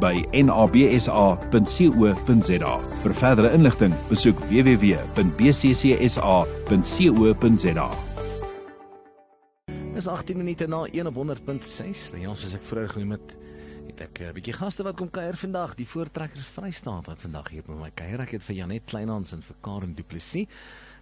by nabsa.co.za. Vir verdere inligting, besoek www.bccsa.co.za. Dis 18 minute na 1 op 100.6. Ja, soos ek vroeër genoem het, het ek 'n bietjie gaste wat kom kuier vandag. Die voortrekkers Vrystaat wat vandag hier met my kuier. Ek het vir Janet Kleinhans en vir Karen Du Plessis.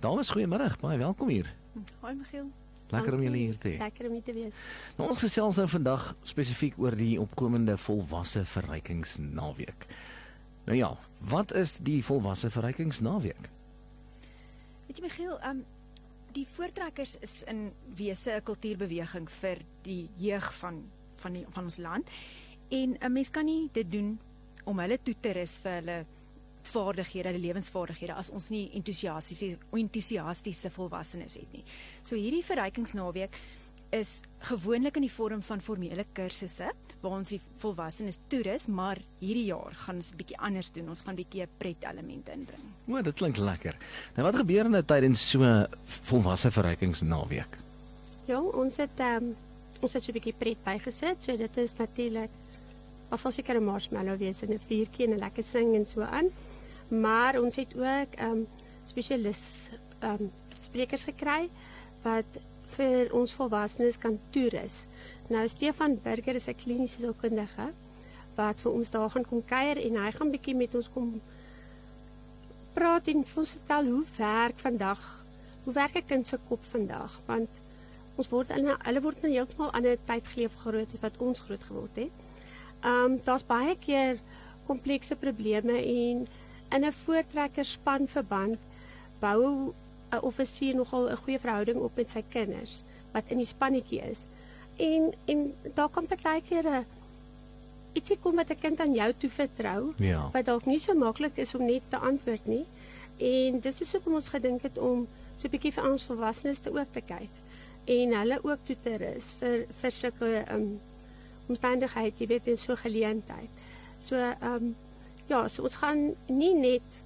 Dames, goeiemôre. Baie welkom hier. Hoi Michiel. Lekker om julle hier te hê. Lekker om hier te wees. Nou ons gesels nou vandag spesifiek oor die opkomende volwasse verrykingsnaweek. Nou ja, wat is die volwasse verrykingsnaweek? Weet jy Michiel, um die voortrekkers is in wese 'n kultuurbeweging vir die jeug van van die van ons land. En 'n mens kan nie dit doen om hulle toe te rus vir hulle vaardighede, hulle lewensvaardighede as ons nie entoesiastiese entoesiastiese volwassenes het nie. So hierdie verrykingsnaweek is gewoonlik in die vorm van formele kursusse waar ons die volwassenes toerus, maar hierdie jaar gaan ons 'n bietjie anders doen. Ons gaan 'n bietjie 'n pret element inbring. O, dit klink lekker. Nou wat gebeur in 'n tydens so 'n volwasse verrykingsnaweek? Ja, ons het ehm um, ons het so 'n bietjie pret bygesit. So dit is natuurlik was sal seker 'n marshmallow wees en 'n vuurtjie en 'n lekker sing en so aan. Maar ons het ook ehm um, spesialis ehm um, sprekers gekry wat vir ons volwassenes kan toerus. Nou Stefan Burger is 'n kliniese sielkundige wat vir ons daar gaan kom kuier en hy gaan bietjie met ons kom praat en vir ons vertel hoe werk vandag, hoe werk 'n kind se kop vandag want ons word in hulle word nou heeltemal ander tyd geleef groot as wat ons groot geword het. Ehm um, daar's baie keer komplekse probleme en in 'n voortrekkerspan verband bou 'n offisier nogal 'n goeie verhouding op met sy kinders wat in die spannetjie is. En en daar kan baie keer 'n ietsie kom wat 'n kind aan jou toe vertrou Ja. wat dalk nie so maklik is om net te antwoord nie. En dis is hoekom ons gedink het om so 'n bietjie vir ons volwassenes te ook te kyk en hulle ook toe te rus vir vir sulke um omstandighede, jy weet, in so geleentheid. So um ja, so ons gaan nie net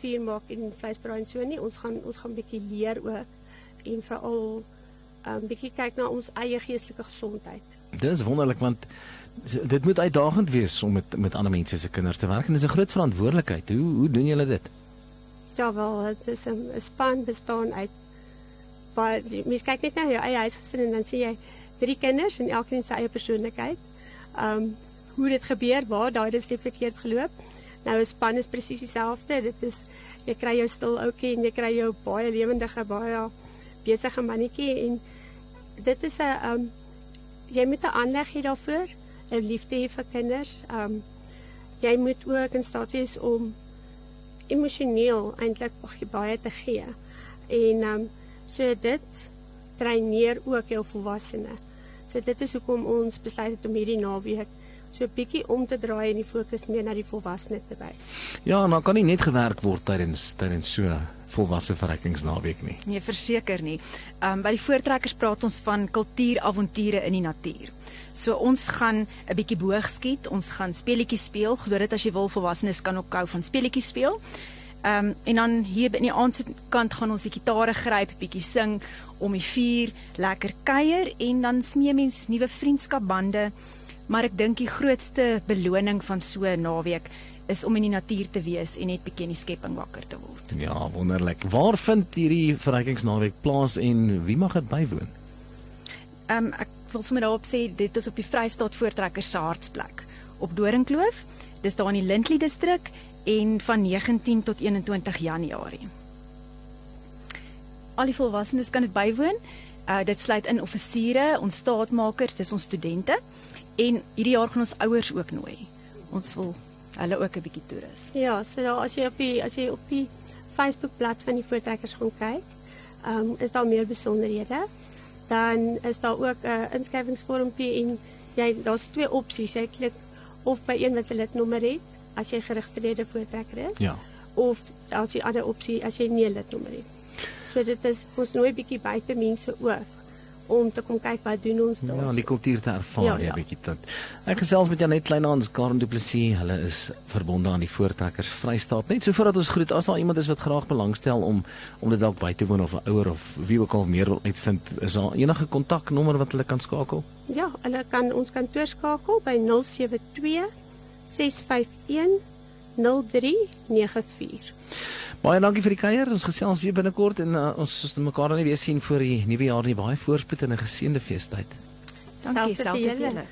vuur maak en vleisbraai en so nie, ons gaan ons gaan bietjie leer ook en veral um bietjie kyk na ons eie geestelike gesondheid. Dis wonderlik want dit moet uitdagend wees om met met ander mense se kinders te werk en dis 'n groot verantwoordelikheid. Hoe hoe doen julle dit? Ja wel, dit is 'n 'n span bestaan uit baie mens kyk net na jou eie huisgesin en dan sien jy drie kinders en elkeen sy eie persoonlikheid. Um hoe dit gebeur, waar daai resep verkeerd geloop. Nou 'n span is presies dieselfde. Dit is jy kry jou stil ouetjie en jy kry jou baie lewendige, baie besige mannetjie en dit is 'n um jy moet 'n aanleg hê daarvoor, 'n liefde hê vir kinders. Um jy moet ook in staat wees om emosioneel eintlik baie te gee. En um, so dit traineer ook jou volwassene. So dit is hoekom ons besluit het om hierdie naweek so 'n bietjie om te draai en die fokus meer na die volwassene te wys. Ja, maar kan nie net gewerk word tydens tydens so volwasse verrykingsnaweek nie. Nee, verseker nie. Um by die voortrekkers praat ons van kultuuravonture in die natuur. So ons gaan 'n bietjie boog skiet, ons gaan speletjies speel, glo dit as jy wil volwassenes kan ook hou van speletjies speel. Um en dan hier in die aand se kant gaan ons die gitare gryp, bietjie sing om die vuur, lekker kuier en dan smee mens nuwe vriendskapbande. Maar ek dink die grootste beloning van so 'n naweek is om in die natuur te wees en net bietjie in die skepping wakker te word. Ja, wonderlik. Waar vind hierdie verrykingsnaweek plaas en wie mag dit bywoon? Ehm um, ek wil sommer daarop sê dit is op die Vrystaat Voortrekkers se hartsplek op Doringkloof. Dis daar in die Lindley distrik en van 19 tot 21 Januarie. Al die volwassenes kan dit bywoon. Uh dit sluit in offisiere, ons staatmakers, dis ons studente en hierdie jaar gaan ons ouers ook nooi. Ons wil hulle ook 'n bietjie toerus. Ja, so daar as jy op die as jy op die Facebookblad van die voortrekkers gaan kyk, ehm um, is daar meer besonderhede. Dan is daar ook 'n uh, inskrywingsvormpie en jy daar's twee opsies. Jy klik of by een wat 'n lidnommer het as jy geregistreerde voortrekker is Ja. of as jy ander opsie as jy nie 'n lidnommer het. So dit is ons nooi bietjie buite mense ook om te kom kyk wat doen ons daar. Ja, die kultuur te ervaar Ja, ja, ja. ja. bietjie dit. Ek gesels met Janet Kleinhans, Karen Du Plessis. Hulle is verbonde aan die Voortrekkers Vrystaat. Net so voordat ons groet, as daar iemand is wat graag belangstel om om dit dalk by te woon of 'n ouer of wie ook al meer wil uitvind, is daar enige kontaknommer wat hulle kan skakel? Ja, hulle kan ons kantoor skakel by 072 651 0394. Baie dankie vir die kuier. Ons gesels weer binnekort en uh, ons ons mekaar dan nie weer sien voor die nuwe jaar nie. Baie voorspoed en 'n geseënde feestyd. Dankie, Selfde vir vir julle.